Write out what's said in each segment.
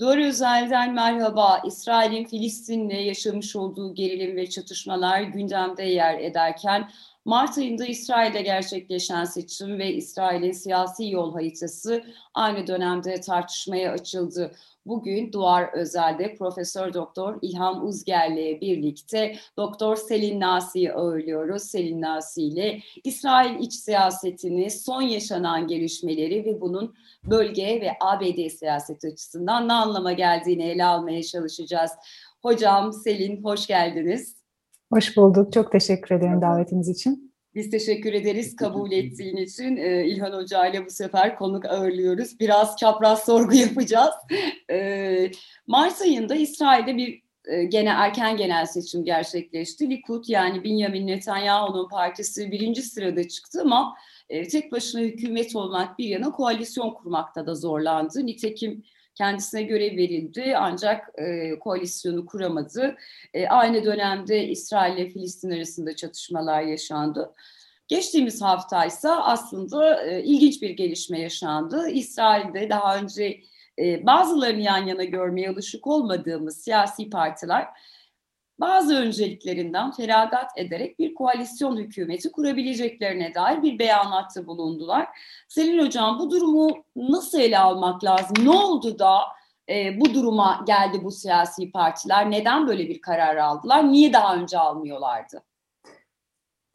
Doğru Özel'den merhaba. İsrail'in Filistin'le yaşamış olduğu gerilim ve çatışmalar gündemde yer ederken Mart ayında İsrail'de gerçekleşen seçim ve İsrail'in siyasi yol haritası aynı dönemde tartışmaya açıldı. Bugün Duvar Özel'de Profesör Doktor İlham Uzger'le birlikte Doktor Selin Nasi'yi ağırlıyoruz. Selin Nasi ile İsrail iç siyasetini, son yaşanan gelişmeleri ve bunun bölge ve ABD siyaseti açısından ne anlama geldiğini ele almaya çalışacağız. Hocam Selin hoş geldiniz. Hoş bulduk. Çok teşekkür ederim davetiniz için. Biz teşekkür ederiz kabul ettiğin için. Ee, İlhan Hoca ile bu sefer konuk ağırlıyoruz. Biraz çapraz sorgu yapacağız. Ee, Mart ayında İsrail'de bir e, gene erken genel seçim gerçekleşti. Likud yani Benjamin Netanyahu'nun partisi birinci sırada çıktı ama e, tek başına hükümet olmak bir yana koalisyon kurmakta da zorlandı. Nitekim kendisine görev verildi ancak e, koalisyonu kuramadı. E, aynı dönemde İsrail ile Filistin arasında çatışmalar yaşandı. Geçtiğimiz hafta ise aslında e, ilginç bir gelişme yaşandı. İsrail'de daha önce e, bazılarını yan yana görmeye alışık olmadığımız siyasi partiler bazı önceliklerinden feragat ederek bir koalisyon hükümeti kurabileceklerine dair bir beyanatı bulundular. Selin Hocam bu durumu nasıl ele almak lazım? Ne oldu da e, bu duruma geldi bu siyasi partiler? Neden böyle bir karar aldılar? Niye daha önce almıyorlardı?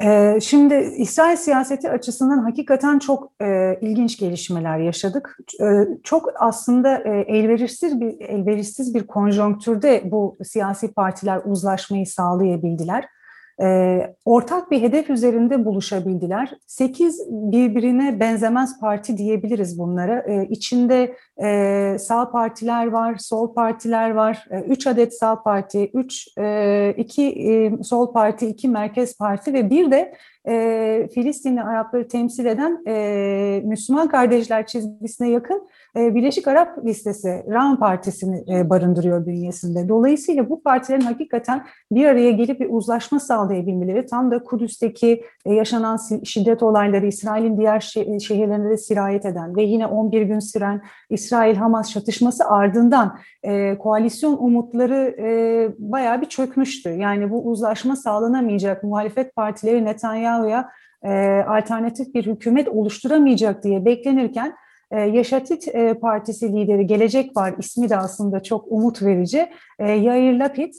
Ee, şimdi İsrail siyaseti açısından hakikaten çok e, ilginç gelişmeler yaşadık. E, çok aslında e, elverişsiz bir elverişsiz bir konjonktürde bu siyasi partiler uzlaşmayı sağlayabildiler e, ortak bir hedef üzerinde buluşabildiler. Sekiz birbirine benzemez parti diyebiliriz bunlara. E, içinde e, sağ partiler var, sol partiler var. E, üç adet sağ parti, üç, e, iki e, sol parti, iki merkez parti ve bir de e, Filistinli Arapları temsil eden e, Müslüman kardeşler çizgisine yakın e, Birleşik Arap Listesi, RAM Partisi'ni e, barındırıyor bünyesinde. Dolayısıyla bu partilerin hakikaten bir araya gelip bir uzlaşma sağlayabilmeleri tam da Kudüs'teki e, yaşanan şiddet olayları İsrail'in diğer şehirlerine de sirayet eden ve yine 11 gün süren İsrail-Hamas çatışması ardından koalisyon umutları bayağı bir çökmüştü. Yani bu uzlaşma sağlanamayacak muhalefet partileri Netanyahu'ya alternatif bir hükümet oluşturamayacak diye beklenirken e, Yaşatit e, Partisi lideri Gelecek Var ismi de aslında çok umut verici. E, Yair Lapid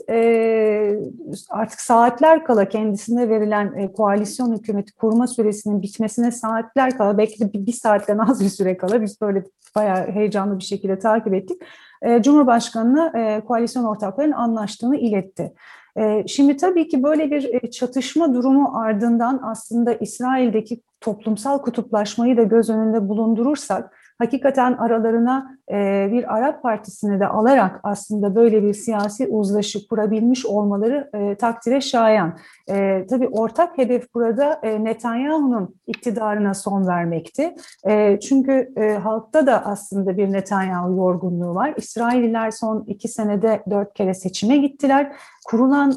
artık saatler kala kendisine verilen koalisyon hükümeti kurma süresinin bitmesine saatler kala belki de bir, saatten az bir süre kala biz böyle bayağı heyecanlı bir şekilde takip ettik. Cumhurbaşkanı'na koalisyon ortaklarının anlaştığını iletti. Şimdi tabii ki böyle bir çatışma durumu ardından aslında İsrail'deki toplumsal kutuplaşmayı da göz önünde bulundurursak hakikaten aralarına e, bir Arap Partisi'ni de alarak aslında böyle bir siyasi uzlaşı kurabilmiş olmaları e, takdire şayan. E, tabii ortak hedef burada Netanyahu'nun iktidarına son vermekti. Çünkü halkta da aslında bir Netanyahu yorgunluğu var. İsrailliler son iki senede dört kere seçime gittiler. Kurulan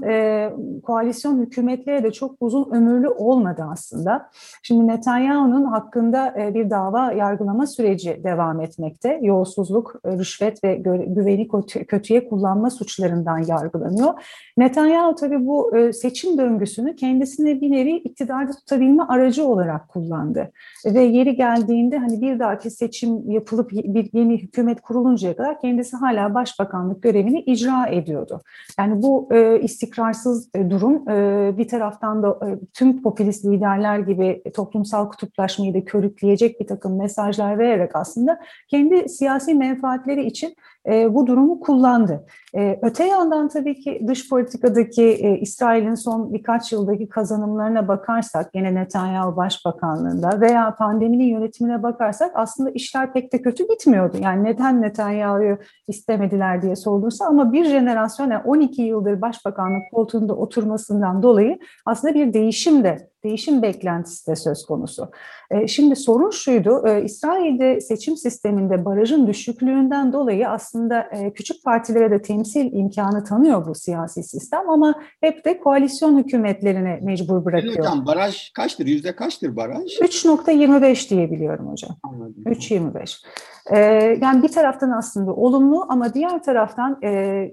koalisyon hükümetleri de çok uzun ömürlü olmadı aslında. Şimdi Netanyahu'nun hakkında bir dava yargılama süreci devam etmekte. Yolsuzluk, e, rüşvet ve güveni kötüye kullanma suçlarından yargılanıyor. Netanyahu tabii bu e, seçim döngüsünü kendisine bir nevi iktidarda tutabilme aracı olarak kullandı. Ve yeri geldiğinde hani bir dahaki seçim yapılıp bir yeni hükümet kuruluncaya kadar kendisi hala başbakanlık görevini icra ediyordu. Yani bu e, istikrarsız durum bir taraftan da tüm popülist liderler gibi toplumsal kutuplaşmayı da körükleyecek bir takım mesajlar vererek aslında kendi siyasi menfaatleri için e, bu durumu kullandı. E, öte yandan tabii ki dış politikadaki e, İsrail'in son birkaç yıldaki kazanımlarına bakarsak, yine Netanyahu Başbakanlığında veya pandeminin yönetimine bakarsak aslında işler pek de kötü gitmiyordu. Yani neden Netanyahu'yu istemediler diye sorulursa ama bir jenerasyon, yani 12 yıldır başbakanlık koltuğunda oturmasından dolayı aslında bir değişim de değişim beklentisi de söz konusu. Şimdi sorun şuydu, İsrail'de seçim sisteminde barajın düşüklüğünden dolayı aslında aslında e, küçük partilere de temsil imkanı tanıyor bu siyasi sistem ama hep de koalisyon hükümetlerine mecbur bırakıyor. Hocam baraj kaçtır? Yüzde kaçtır baraj? 3.25 diye biliyorum hocam. Anladım. 3.25. Ee, yani bir taraftan aslında olumlu ama diğer taraftan e,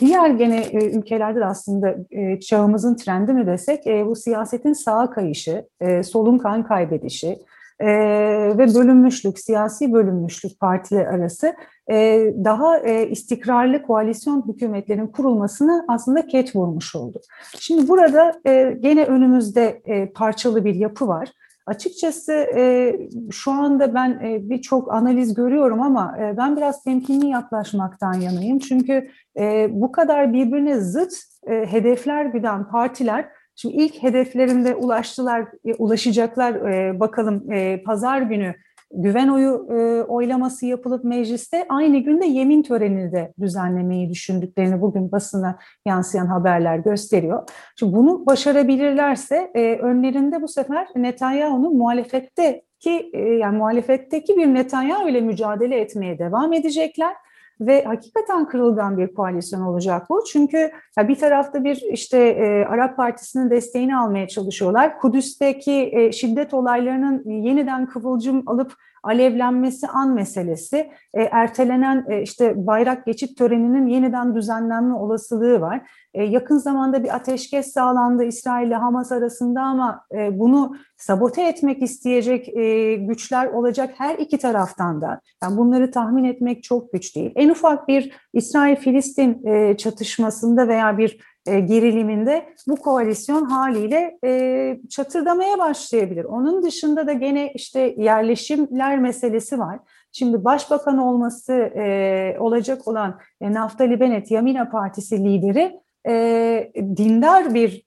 diğer gene e, ülkelerde de aslında e, çağımızın trendi mi desek e, bu siyasetin sağa kayışı, e, solun kan kaybedişi e, ve bölünmüşlük, siyasi bölünmüşlük partiler arası e, daha e, istikrarlı koalisyon hükümetlerin kurulmasını aslında ket vurmuş oldu. Şimdi burada e, gene önümüzde e, parçalı bir yapı var. Açıkçası e, şu anda ben e, birçok analiz görüyorum ama e, ben biraz temkinli yaklaşmaktan yanayım. Çünkü e, bu kadar birbirine zıt e, hedefler güden partiler şimdi ilk hedeflerinde ulaştılar, e, ulaşacaklar e, bakalım e, pazar günü güven oyu e, oylaması yapılıp mecliste aynı günde yemin törenini de düzenlemeyi düşündüklerini bugün basına yansıyan haberler gösteriyor. Şimdi bunu başarabilirlerse e, önlerinde bu sefer Netanyahu'nun muhalefetteki e, yani muhalefetteki bir Netanyahu ile mücadele etmeye devam edecekler ve hakikaten kırılgan bir koalisyon olacak bu. Çünkü bir tarafta bir işte e, Arap Partisi'nin desteğini almaya çalışıyorlar. Kudüs'teki e, şiddet olaylarının yeniden kıvılcım alıp alevlenmesi an meselesi, e, ertelenen e, işte bayrak geçit töreninin yeniden düzenlenme olasılığı var. E, yakın zamanda bir ateşkes sağlandı İsrail ile Hamas arasında ama e, bunu sabote etmek isteyecek e, güçler olacak her iki taraftan da. Yani bunları tahmin etmek çok güç değil. En ufak bir İsrail-Filistin e, çatışmasında veya bir e, geriliminde bu koalisyon haliyle e, çatırdamaya başlayabilir. Onun dışında da gene işte yerleşimler meselesi var. Şimdi başbakan olması e, olacak olan Naftali Bennett, Yamina Partisi lideri dindar bir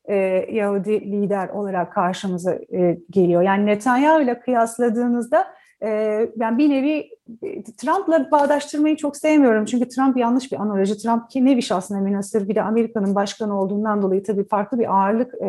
Yahudi lider olarak karşımıza geliyor. Yani Netanyahu ile kıyasladığınızda ben bir nevi Trump'la bağdaştırmayı çok sevmiyorum. Çünkü Trump yanlış bir analoji. Trump ki nevi şahsına münasır bir de Amerika'nın başkanı olduğundan dolayı tabii farklı bir ağırlık e,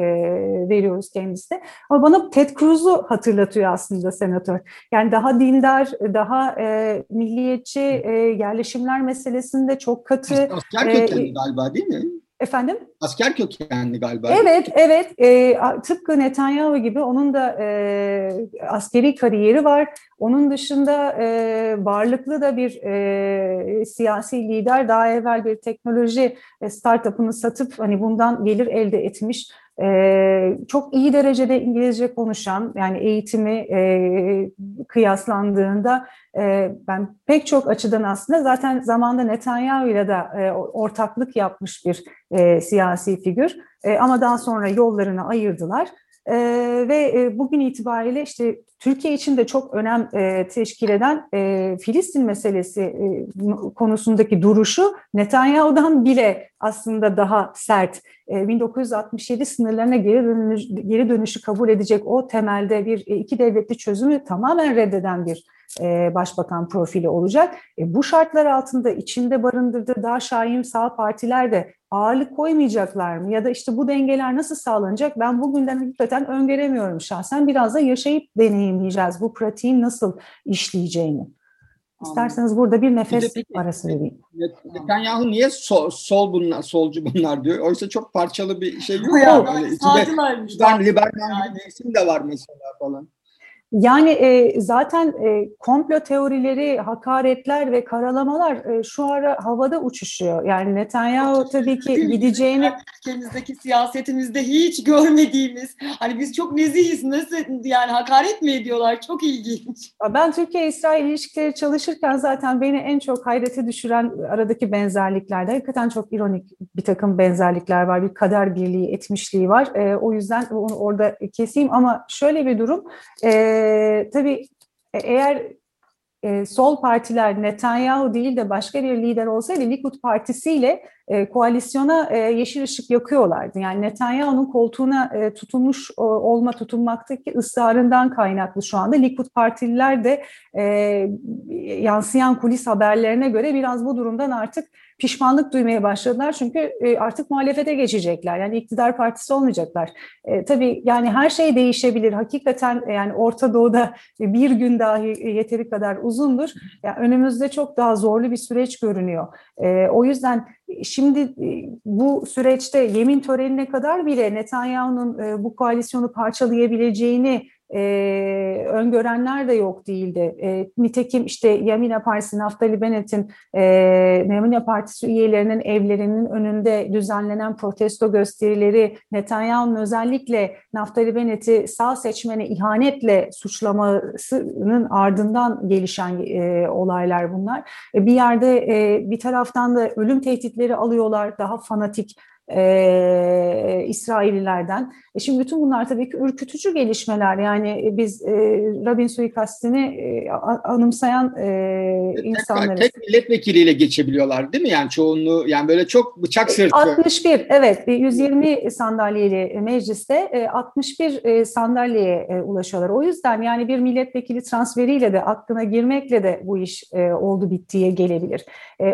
veriyoruz kendisine. Ama bana Ted Cruz'u hatırlatıyor aslında senatör. Yani daha dindar, daha e, milliyetçi e, yerleşimler meselesinde çok katı. Asker kökenli e, galiba değil mi? Efendim? Asker kökenli galiba. Evet, evet. E, tıpkı Netanyahu gibi onun da e, askeri kariyeri var. Onun dışında e, varlıklı da bir e, siyasi lider. Daha evvel bir teknoloji e, startup'ını satıp hani bundan gelir elde etmiş. Ee, çok iyi derecede İngilizce konuşan yani eğitimi e, kıyaslandığında e, ben pek çok açıdan aslında zaten zamanda Netanyahu ile de e, ortaklık yapmış bir e, siyasi figür e, ama daha sonra yollarını ayırdılar. E, ve e, bugün itibariyle işte Türkiye için de çok önem e, teşkil eden e, Filistin meselesi e, konusundaki duruşu Netanyahu'dan bile aslında daha sert. E, 1967 sınırlarına geri, dönüş, geri dönüşü kabul edecek o temelde bir iki devletli çözümü tamamen reddeden bir başbakan profili olacak. Bu şartlar altında içinde barındırdığı daha şahin sağ partiler de ağırlık koymayacaklar mı? Ya da işte bu dengeler nasıl sağlanacak? Ben bugünden hakikaten öngöremiyorum şahsen. Biraz da yaşayıp deneyimleyeceğiz bu pratiğin nasıl işleyeceğini. İsterseniz burada bir nefes peki, arası vereyim. Netanyahu niye sol, sol bunlar, solcu bunlar diyor? Oysa çok parçalı bir şey yok. Yani, yani içinde, liberman yani. bir isim de var mesela falan. Yani e, zaten e, komplo teorileri, hakaretler ve karalamalar e, şu ara havada uçuşuyor. Yani Netanyahu tabii ki gideceğini... Ülkemizdeki siyasetimizde hiç görmediğimiz, hani biz çok nezihiz, nasıl yani hakaret mi ediyorlar? Çok ilginç. Ben Türkiye-İsrail ilişkileri çalışırken zaten beni en çok hayrete düşüren aradaki benzerliklerde, hakikaten çok ironik bir takım benzerlikler var. Bir kader birliği, etmişliği var. E, o yüzden onu orada keseyim ama şöyle bir durum... E, e, tabii eğer e, sol partiler Netanyahu değil de başka bir lider olsaydı Likud partisiyle e, koalisyona e, yeşil ışık yakıyorlardı. Yani Netanyahu'nun koltuğuna e, tutunmuş o, olma tutunmaktaki ısrarından kaynaklı şu anda Likud partililer de e, yansıyan kulis haberlerine göre biraz bu durumdan artık pişmanlık duymaya başladılar çünkü e, artık muhalefete geçecekler. Yani iktidar partisi olmayacaklar. E, tabii yani her şey değişebilir. Hakikaten yani Orta Doğu'da bir gün dahi yeteri kadar uzundur. Yani önümüzde çok daha zorlu bir süreç görünüyor. E, o yüzden şimdi e, bu süreçte yemin törenine kadar bile Netanyahu'nun e, bu koalisyonu parçalayabileceğini e, öngörenler de yok değildi. E, nitekim işte Yamina Partisi, Naftali Bennett'in e, Yamina Partisi üyelerinin evlerinin önünde düzenlenen protesto gösterileri, Netanyahu'nun özellikle Naftali Bennett'i sağ seçmene ihanetle suçlamasının ardından gelişen e, olaylar bunlar. E, bir yerde e, bir taraftan da ölüm tehditleri alıyorlar, daha fanatik e, İsraillilerden. E şimdi bütün bunlar tabii ki ürkütücü gelişmeler. Yani biz e, Rabin suikastini e, anımsayan e, insanlarız. Tek, tek milletvekiliyle geçebiliyorlar değil mi? Yani çoğunluğu yani böyle çok bıçak sırtı. 61 evet 120 sandalyeli mecliste 61 e, sandalyeye e, ulaşıyorlar. O yüzden yani bir milletvekili transferiyle de aklına girmekle de bu iş e, oldu bittiye gelebilir.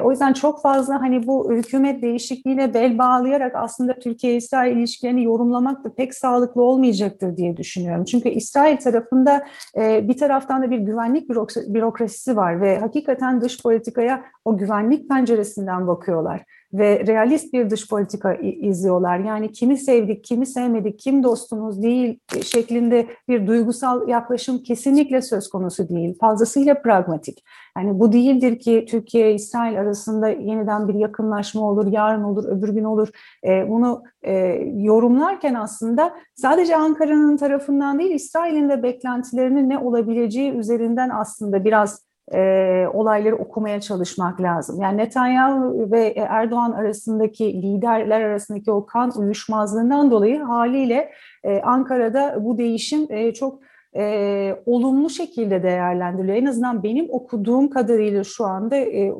O yüzden çok fazla hani bu hükümet değişikliğine bel bağlayarak bakarak aslında Türkiye-İsrail ilişkilerini yorumlamak da pek sağlıklı olmayacaktır diye düşünüyorum. Çünkü İsrail tarafında e, bir taraftan da bir güvenlik bürokrasisi var ve hakikaten dış politikaya o güvenlik penceresinden bakıyorlar ve realist bir dış politika izliyorlar. Yani kimi sevdik, kimi sevmedik, kim dostumuz değil şeklinde bir duygusal yaklaşım kesinlikle söz konusu değil. Fazlasıyla pragmatik. Yani bu değildir ki Türkiye İsrail arasında yeniden bir yakınlaşma olur, yarın olur, öbür gün olur. E, bunu e, yorumlarken aslında sadece Ankara'nın tarafından değil, İsrail'in de beklentilerinin ne olabileceği üzerinden aslında biraz e, olayları okumaya çalışmak lazım. Yani Netanyahu ve Erdoğan arasındaki liderler arasındaki o kan uyuşmazlığından dolayı haliyle e, Ankara'da bu değişim e, çok e, olumlu şekilde değerlendiriliyor. En azından benim okuduğum kadarıyla şu anda e,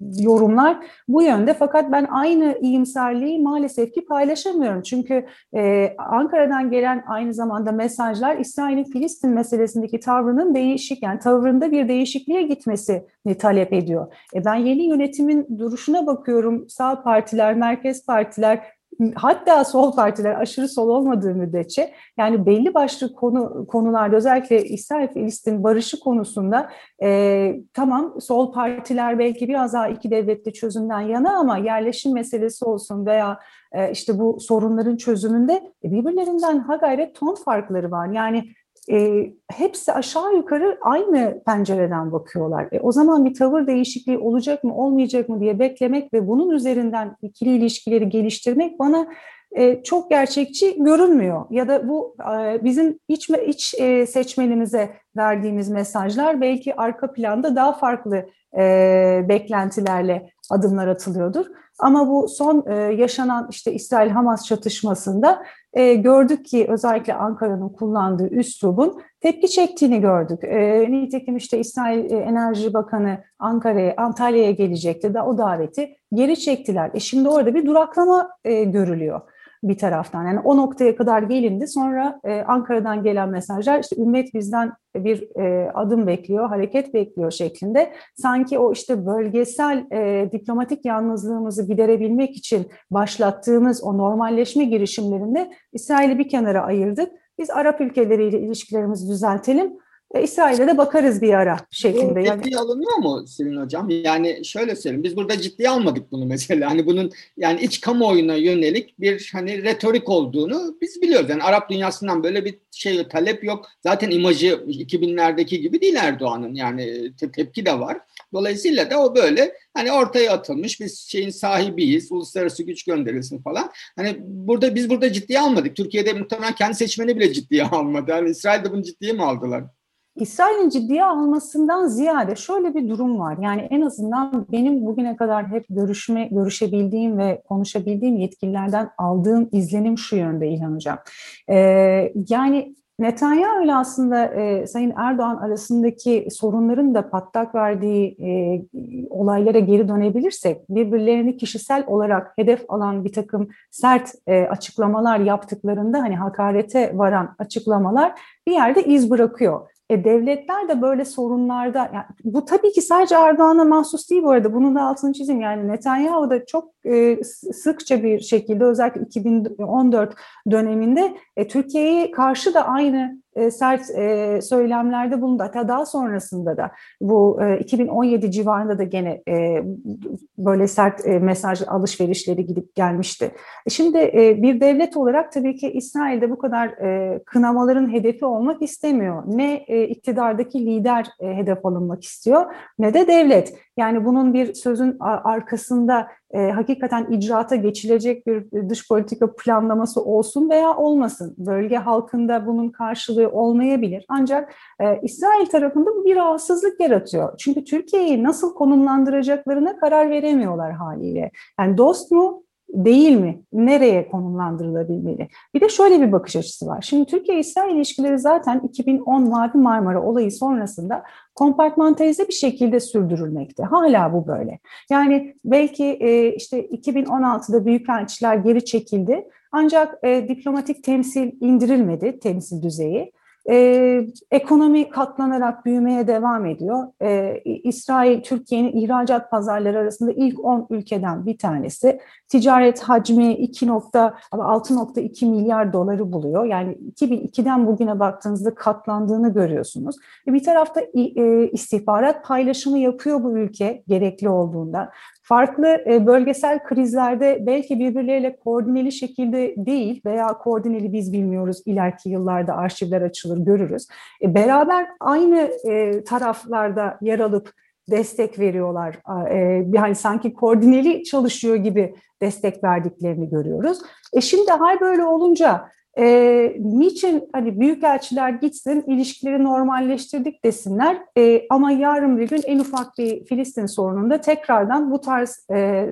yorumlar bu yönde. Fakat ben aynı iyimserliği maalesef ki paylaşamıyorum. Çünkü e, Ankara'dan gelen aynı zamanda mesajlar İsrail'in Filistin meselesindeki tavrının değişik, yani tavrında bir değişikliğe gitmesini talep ediyor. E, ben yeni yönetimin duruşuna bakıyorum. Sağ partiler, merkez partiler hatta sol partiler aşırı sol olmadığı müddetçe yani belli başlı konu konularda özellikle İsrail-Filistin barışı konusunda e, tamam sol partiler belki biraz daha iki devletli çözümden yana ama yerleşim meselesi olsun veya e, işte bu sorunların çözümünde birbirlerinden ha gayret ton farkları var. Yani e, hepsi aşağı yukarı aynı pencereden bakıyorlar. E, o zaman bir tavır değişikliği olacak mı olmayacak mı diye beklemek ve bunun üzerinden ikili ilişkileri geliştirmek bana e, çok gerçekçi görünmüyor. Ya da bu e, bizim iç, iç e, seçmenimize verdiğimiz mesajlar belki arka planda daha farklı e, beklentilerle adımlar atılıyordur. Ama bu son e, yaşanan işte İsrail-Hamas çatışmasında e, gördük ki özellikle Ankara'nın kullandığı üslubun tepki çektiğini gördük. E, nitekim işte İsrail e, Enerji Bakanı Ankara'ya, Antalya'ya gelecekti da o daveti geri çektiler. E şimdi orada bir duraklama e, görülüyor bir taraftan. Yani o noktaya kadar gelindi. Sonra e, Ankara'dan gelen mesajlar işte ümmet bizden bir e, adım bekliyor, hareket bekliyor şeklinde. Sanki o işte bölgesel e, diplomatik yalnızlığımızı giderebilmek için başlattığımız o normalleşme girişimlerinde İsrail'i bir kenara ayırdık. Biz Arap ülkeleriyle ilişkilerimizi düzeltelim e, İsrail'e de bakarız bir ara şeklinde. Bu ciddiye alınıyor mu Selin Hocam? Yani şöyle söyleyeyim, biz burada ciddiye almadık bunu mesela. Hani bunun yani iç kamuoyuna yönelik bir hani retorik olduğunu biz biliyoruz. Yani Arap dünyasından böyle bir şey talep yok. Zaten imajı 2000'lerdeki gibi değil Erdoğan'ın. Yani te- tepki de var. Dolayısıyla da o böyle hani ortaya atılmış biz şeyin sahibiyiz, uluslararası güç gönderilsin falan. Hani burada biz burada ciddiye almadık. Türkiye'de muhtemelen kendi seçmeni bile ciddiye almadı. Yani İsrail'de bunu ciddiye mi aldılar? İsrail'in ciddiye almasından ziyade şöyle bir durum var. Yani en azından benim bugüne kadar hep görüşme, görüşebildiğim ve konuşabildiğim yetkililerden aldığım izlenim şu yönde İlhan Hocam. Ee, yani Netanyahu ile aslında e, Sayın Erdoğan arasındaki sorunların da patlak verdiği e, olaylara geri dönebilirsek birbirlerini kişisel olarak hedef alan bir takım sert e, açıklamalar yaptıklarında hani hakarete varan açıklamalar bir yerde iz bırakıyor. E, devletler de böyle sorunlarda, yani bu tabii ki sadece Erdoğan'a mahsus değil bu arada, bunun da altını çizeyim. Yani Netanyahu da çok e, sıkça bir şekilde özellikle 2014 döneminde e, Türkiye'ye karşı da aynı e, sert e, söylemlerde bulundu. Hatta daha sonrasında da bu e, 2017 civarında da gene böyle sert mesaj alışverişleri gidip gelmişti. Şimdi bir devlet olarak tabii ki İsrail'de bu kadar kınamaların hedefi olmak istemiyor. Ne iktidardaki lider hedef alınmak istiyor ne de devlet. Yani bunun bir sözün arkasında e, hakikaten icraata geçilecek bir dış politika planlaması olsun veya olmasın. Bölge halkında bunun karşılığı olmayabilir. Ancak e, İsrail tarafında bu bir rahatsızlık yaratıyor. Çünkü Türkiye'yi nasıl konumlandıracaklarına karar veremiyorlar haliyle. Yani dost mu, değil mi? Nereye konumlandırılabilmeli? Bir de şöyle bir bakış açısı var. Şimdi Türkiye-İsrail ilişkileri zaten 2010 Mavi Marmara olayı sonrasında kompartmantalize bir şekilde sürdürülmekte. Hala bu böyle. Yani belki e, işte 2016'da büyükelçiler geri çekildi. Ancak e, diplomatik temsil indirilmedi, temsil düzeyi. Ee, ekonomi katlanarak büyümeye devam ediyor. Ee, İsrail, Türkiye'nin ihracat pazarları arasında ilk 10 ülkeden bir tanesi. Ticaret hacmi 6.2 milyar doları buluyor. Yani 2002'den bugüne baktığınızda katlandığını görüyorsunuz. E bir tarafta e, istihbarat paylaşımı yapıyor bu ülke gerekli olduğunda farklı e, bölgesel krizlerde belki birbirleriyle koordineli şekilde değil veya koordineli biz bilmiyoruz ileriki yıllarda arşivler açılır görürüz. E, beraber aynı e, taraflarda yer alıp destek veriyorlar. Yani sanki koordineli çalışıyor gibi destek verdiklerini görüyoruz. E şimdi hal böyle olunca e, niçin hani büyükelçiler gitsin, ilişkileri normalleştirdik desinler e, ama yarın bir gün en ufak bir Filistin sorununda tekrardan bu tarz e,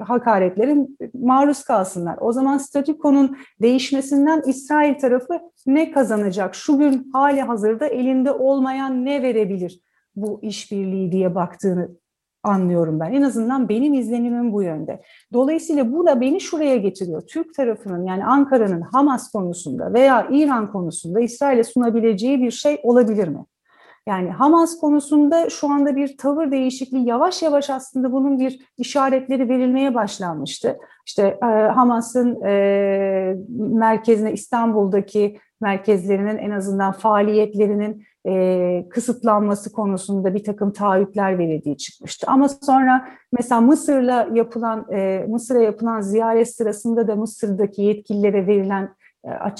hakaretlerin maruz kalsınlar. O zaman statükonun değişmesinden İsrail tarafı ne kazanacak? Şu gün hali hazırda elinde olmayan ne verebilir bu işbirliği diye baktığını anlıyorum ben. En azından benim izlenimim bu yönde. Dolayısıyla bu da beni şuraya getiriyor. Türk tarafının yani Ankara'nın Hamas konusunda veya İran konusunda İsrail'e sunabileceği bir şey olabilir mi? Yani Hamas konusunda şu anda bir tavır değişikliği yavaş yavaş aslında bunun bir işaretleri verilmeye başlanmıştı. İşte e, Hamas'ın e, merkezine İstanbul'daki merkezlerinin en azından faaliyetlerinin e, kısıtlanması konusunda bir takım taahhütler verildiği çıkmıştı. Ama sonra mesela Mısır'la yapılan e, Mısır'a yapılan ziyaret sırasında da Mısır'daki yetkililere verilen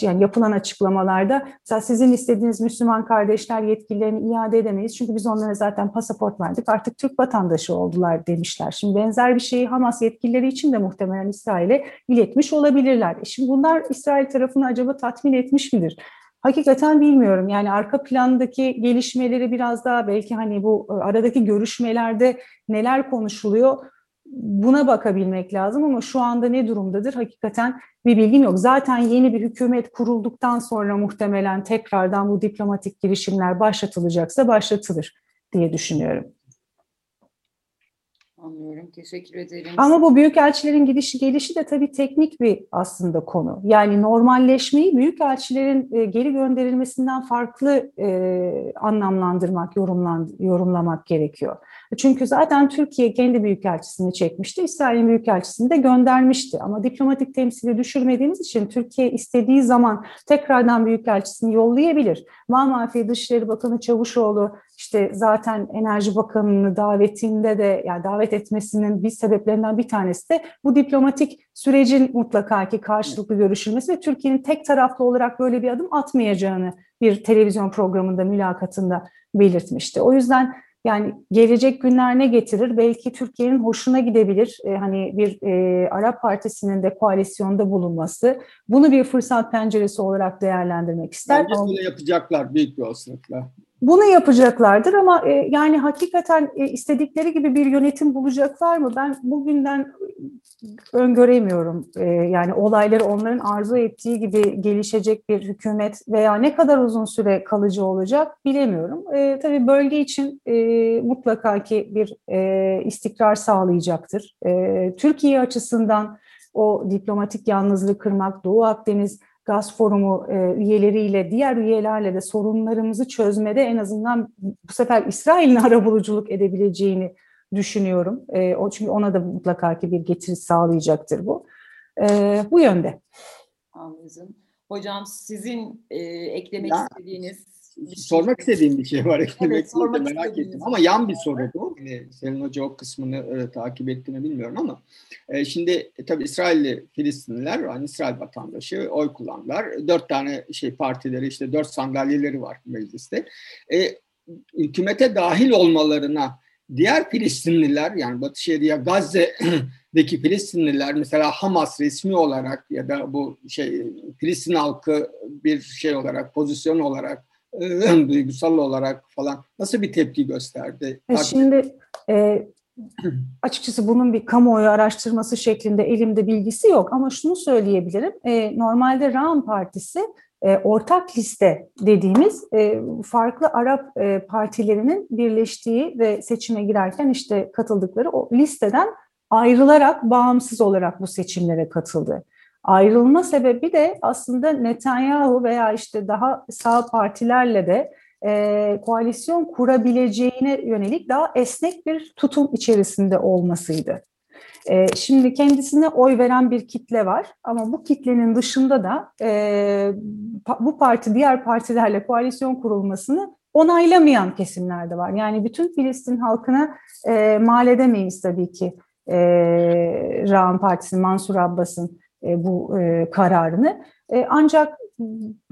yani yapılan açıklamalarda mesela sizin istediğiniz Müslüman kardeşler yetkililerini iade edemeyiz çünkü biz onlara zaten pasaport verdik artık Türk vatandaşı oldular demişler. Şimdi benzer bir şeyi Hamas yetkilileri için de muhtemelen İsrail'e iletmiş olabilirler. E şimdi bunlar İsrail tarafını acaba tatmin etmiş midir? Hakikaten bilmiyorum. Yani arka plandaki gelişmeleri biraz daha belki hani bu e, aradaki görüşmelerde neler konuşuluyor buna bakabilmek lazım ama şu anda ne durumdadır hakikaten bir bilgim yok. Zaten yeni bir hükümet kurulduktan sonra muhtemelen tekrardan bu diplomatik girişimler başlatılacaksa başlatılır diye düşünüyorum. Anlıyorum. Teşekkür ederim. Ama bu büyükelçilerin gidişi gelişi de tabii teknik bir aslında konu. Yani normalleşmeyi büyükelçilerin e, geri gönderilmesinden farklı e, anlamlandırmak, yorumlan, yorumlamak gerekiyor. Çünkü zaten Türkiye kendi büyükelçisini çekmişti, İsrail'in büyükelçisini de göndermişti. Ama diplomatik temsili düşürmediğimiz için Türkiye istediği zaman tekrardan büyükelçisini yollayabilir. Mamafi Dışişleri Bakanı Çavuşoğlu işte zaten Enerji Bakanı'nı davetinde de yani davet etmesinin bir sebeplerinden bir tanesi de bu diplomatik sürecin mutlaka ki karşılıklı görüşülmesi ve Türkiye'nin tek taraflı olarak böyle bir adım atmayacağını bir televizyon programında mülakatında belirtmişti. O yüzden yani gelecek günler ne getirir? Belki Türkiye'nin hoşuna gidebilir. E, hani bir e, Arap Partisi'nin de koalisyonda bulunması. Bunu bir fırsat penceresi olarak değerlendirmek ister. Bence böyle yapacaklar büyük bir olasılıkla. Bunu yapacaklardır ama e, yani hakikaten e, istedikleri gibi bir yönetim bulacaklar mı? Ben bugünden öngöremiyorum. E, yani olayları onların arzu ettiği gibi gelişecek bir hükümet veya ne kadar uzun süre kalıcı olacak bilemiyorum. E, tabii bölge için e, mutlaka ki bir e, istikrar sağlayacaktır. E, Türkiye açısından o diplomatik yalnızlığı kırmak, Doğu Akdeniz Gaz Forumu e, üyeleriyle, diğer üyelerle de sorunlarımızı çözmede en azından bu sefer İsrail'in arabuluculuk edebileceğini düşünüyorum. E, o çünkü ona da mutlaka ki bir getiri sağlayacaktır bu. E, bu yönde. Anladım. Hocam sizin e, eklemek ya, istediğiniz sormak istediğim bir şey var evet, sormak merak ettim ama yan bir soru bu. Yani Selin Hoca o kısmını e, takip ettiğini bilmiyorum ama e, şimdi e, tabii İsrailli Filistinliler, yani İsrail vatandaşı oy kullandılar. Dört tane şey partileri işte dört sandalyeleri var mecliste. E, hükümete dahil olmalarına diğer Filistinliler yani Batı Şeria Gazze'deki Filistinliler mesela Hamas resmi olarak ya da bu şey Filistin halkı bir şey olarak pozisyon olarak duygusal olarak falan nasıl bir tepki gösterdi? E şimdi e, açıkçası bunun bir kamuoyu araştırması şeklinde elimde bilgisi yok ama şunu söyleyebilirim. E, normalde Ram Partisi e, ortak liste dediğimiz e, farklı Arap e, partilerinin birleştiği ve seçime girerken işte katıldıkları o listeden ayrılarak bağımsız olarak bu seçimlere katıldı. Ayrılma sebebi de aslında Netanyahu veya işte daha sağ partilerle de e, koalisyon kurabileceğine yönelik daha esnek bir tutum içerisinde olmasıydı. E, şimdi kendisine oy veren bir kitle var ama bu kitlenin dışında da e, bu parti diğer partilerle koalisyon kurulmasını onaylamayan kesimler de var. Yani bütün Filistin halkına e, mal edemeyiz tabii ki e, Ra'an Partisi'nin, Mansur Abbas'ın e, bu e, kararını. E, ancak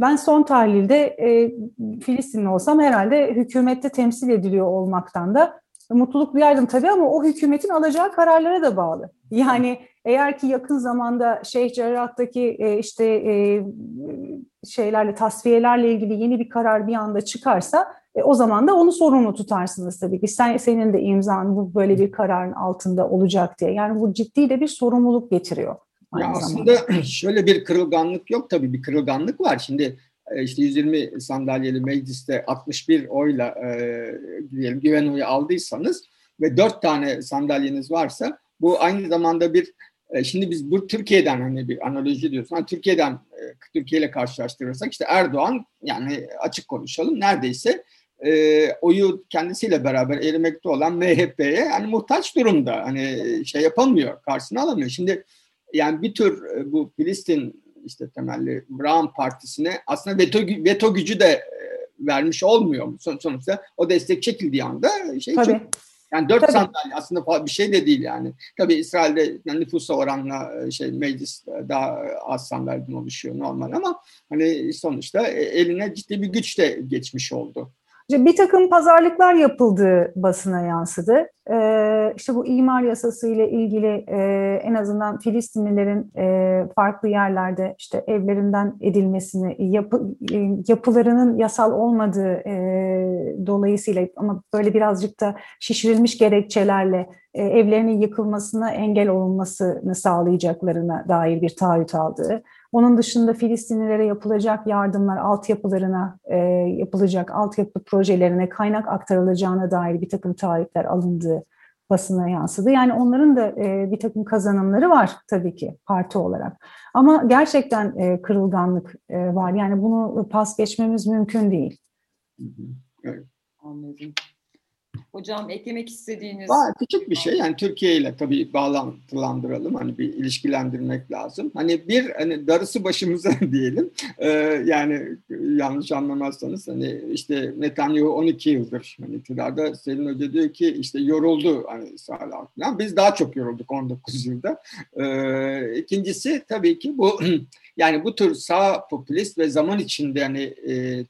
ben son tahlilde e, Filistinli olsam herhalde hükümette temsil ediliyor olmaktan da mutluluk duyardım tabii ama o hükümetin alacağı kararlara da bağlı. Yani eğer ki yakın zamanda Şeyh Cerrah'taki e, işte e, şeylerle tasfiyelerle ilgili yeni bir karar bir anda çıkarsa e, o zaman da onu sorumlu tutarsınız tabii ki. Sen, senin de imzan bu böyle bir kararın altında olacak diye. Yani bu ciddi de bir sorumluluk getiriyor. Ya aslında şöyle bir kırılganlık yok tabii bir kırılganlık var. Şimdi e, işte 120 sandalyeli mecliste 61 oyla e, diyelim güven oyu aldıysanız ve 4 tane sandalyeniz varsa bu aynı zamanda bir e, şimdi biz bu Türkiye'den hani bir analoji diyorsun. Hani Türkiye'den e, Türkiye ile karşılaştırırsak işte Erdoğan yani açık konuşalım neredeyse e, oyu kendisiyle beraber erimekte olan MHP'ye yani muhtaç durumda. Hani şey yapamıyor, karşısına alamıyor. Şimdi yani bir tür e, bu Filistin işte temelli Brown Partisi'ne aslında veto, veto gücü de e, vermiş olmuyor mu? Son, sonuçta o destek çekildiği anda şey Tabii. çok yani dört Tabii. sandalye aslında bir şey de değil yani. Tabii İsrail'de yani nüfusa oranla e, şey meclis daha az sandalyeden oluşuyor normal ama hani sonuçta eline ciddi bir güç de geçmiş oldu. Bir takım pazarlıklar yapıldığı basına yansıdı. Ee, işte bu imar yasası ile ilgili e, en azından Filistinlilerin e, farklı yerlerde işte evlerinden edilmesini, e, yapılarının yasal olmadığı dolayısıyla ama böyle birazcık da şişirilmiş gerekçelerle evlerinin yıkılmasına engel olunmasını sağlayacaklarına dair bir taahhüt aldığı. Onun dışında Filistinlilere yapılacak yardımlar, altyapılarına e, yapılacak altyapı projelerine kaynak aktarılacağına dair bir takım taahhütler alındığı basına yansıdı. Yani onların da e, bir takım kazanımları var tabii ki parti olarak. Ama gerçekten e, kırılganlık e, var. Yani bunu pas geçmemiz mümkün değil. Evet. Anladım. Hocam eklemek istediğiniz... Var, küçük bir şey yani Türkiye ile tabii bağlantılandıralım hani bir ilişkilendirmek lazım. Hani bir hani darısı başımıza diyelim ee, yani yanlış anlamazsanız hani işte Netanyahu 12 yıldır hani iktidarda Selin Hoca diyor ki işte yoruldu hani İsrail halkından. Biz daha çok yorulduk 19 yılda. Ee, ikincisi tabii ki bu yani bu tür sağ popülist ve zaman içinde hani e,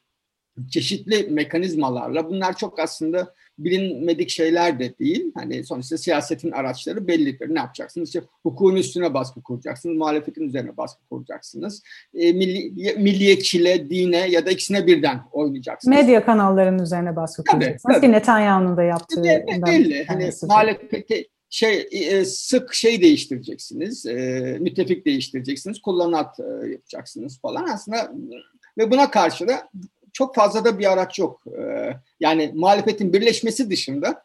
çeşitli mekanizmalarla bunlar çok aslında bilinmedik şeyler de değil. Hani sonuçta siyasetin araçları bellidir. Ne yapacaksınız? İşte hukukun üstüne baskı kuracaksınız, muhalefetin üzerine baskı kuracaksınız. E, milli, milliyetçiliğe, dine ya da ikisine birden oynayacaksınız. Medya kanallarının üzerine baskı kuracaksınız ki Netanyahu'nun da yaptığı. Belli. Hani muhalefeti şey e, sık şey değiştireceksiniz, e, müttefik değiştireceksiniz, kullanat e, yapacaksınız falan aslında ve buna karşı da çok fazla da bir araç yok. Yani muhalefetin birleşmesi dışında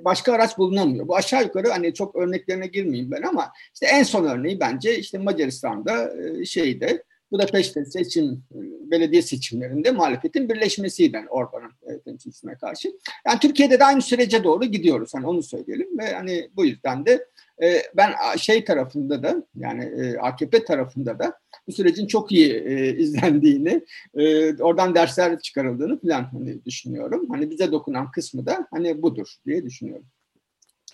başka araç bulunamıyor. Bu aşağı yukarı hani çok örneklerine girmeyeyim ben ama işte en son örneği bence işte Macaristan'da şeyde Budapeşte seçim, belediye seçimlerinde muhalefetin birleşmesiydi yani Orban'ın e, temsilcisine karşı. Yani Türkiye'de de aynı sürece doğru gidiyoruz. Hani onu söyleyelim ve hani bu yüzden de e, ben şey tarafında da yani e, AKP tarafında da bu sürecin çok iyi e, izlendiğini, e, oradan dersler çıkarıldığını falan hani düşünüyorum. Hani bize dokunan kısmı da hani budur diye düşünüyorum.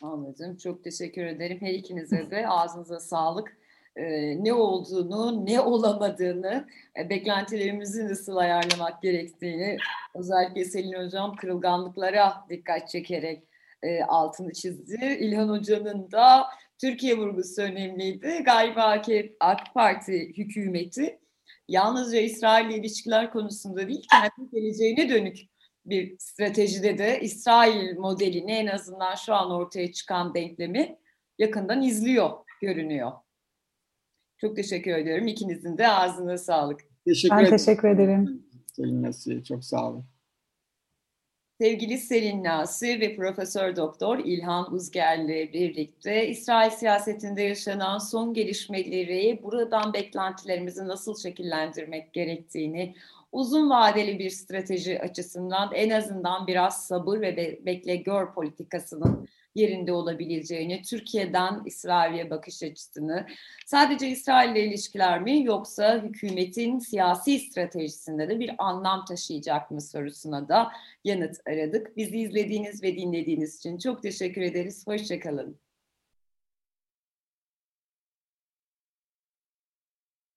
Anladım. Çok teşekkür ederim. Her ikinize de ağzınıza sağlık ne olduğunu, ne olamadığını, beklentilerimizi nasıl ayarlamak gerektiğini özellikle Selin Hocam kırılganlıklara dikkat çekerek altını çizdi. İlhan Hoca'nın da Türkiye vurgusu önemliydi. Galiba AK Parti hükümeti yalnızca İsrail ile ilişkiler konusunda değil, kendi geleceğine dönük bir stratejide de İsrail modelini en azından şu an ortaya çıkan denklemi yakından izliyor görünüyor. Çok teşekkür ediyorum. İkinizin de ağzına sağlık. Teşekkür ben ederim. teşekkür ederim. Selin Nasi, çok sağ olun. Sevgili Selin Nasi ve Profesör Doktor İlhan Uzger'le birlikte İsrail siyasetinde yaşanan son gelişmeleri, buradan beklentilerimizi nasıl şekillendirmek gerektiğini, uzun vadeli bir strateji açısından en azından biraz sabır ve bekle gör politikasının yerinde olabileceğini, Türkiye'den İsrail'e bakış açısını, sadece İsrail ile ilişkiler mi yoksa hükümetin siyasi stratejisinde de bir anlam taşıyacak mı sorusuna da yanıt aradık. Bizi izlediğiniz ve dinlediğiniz için çok teşekkür ederiz. Hoşçakalın.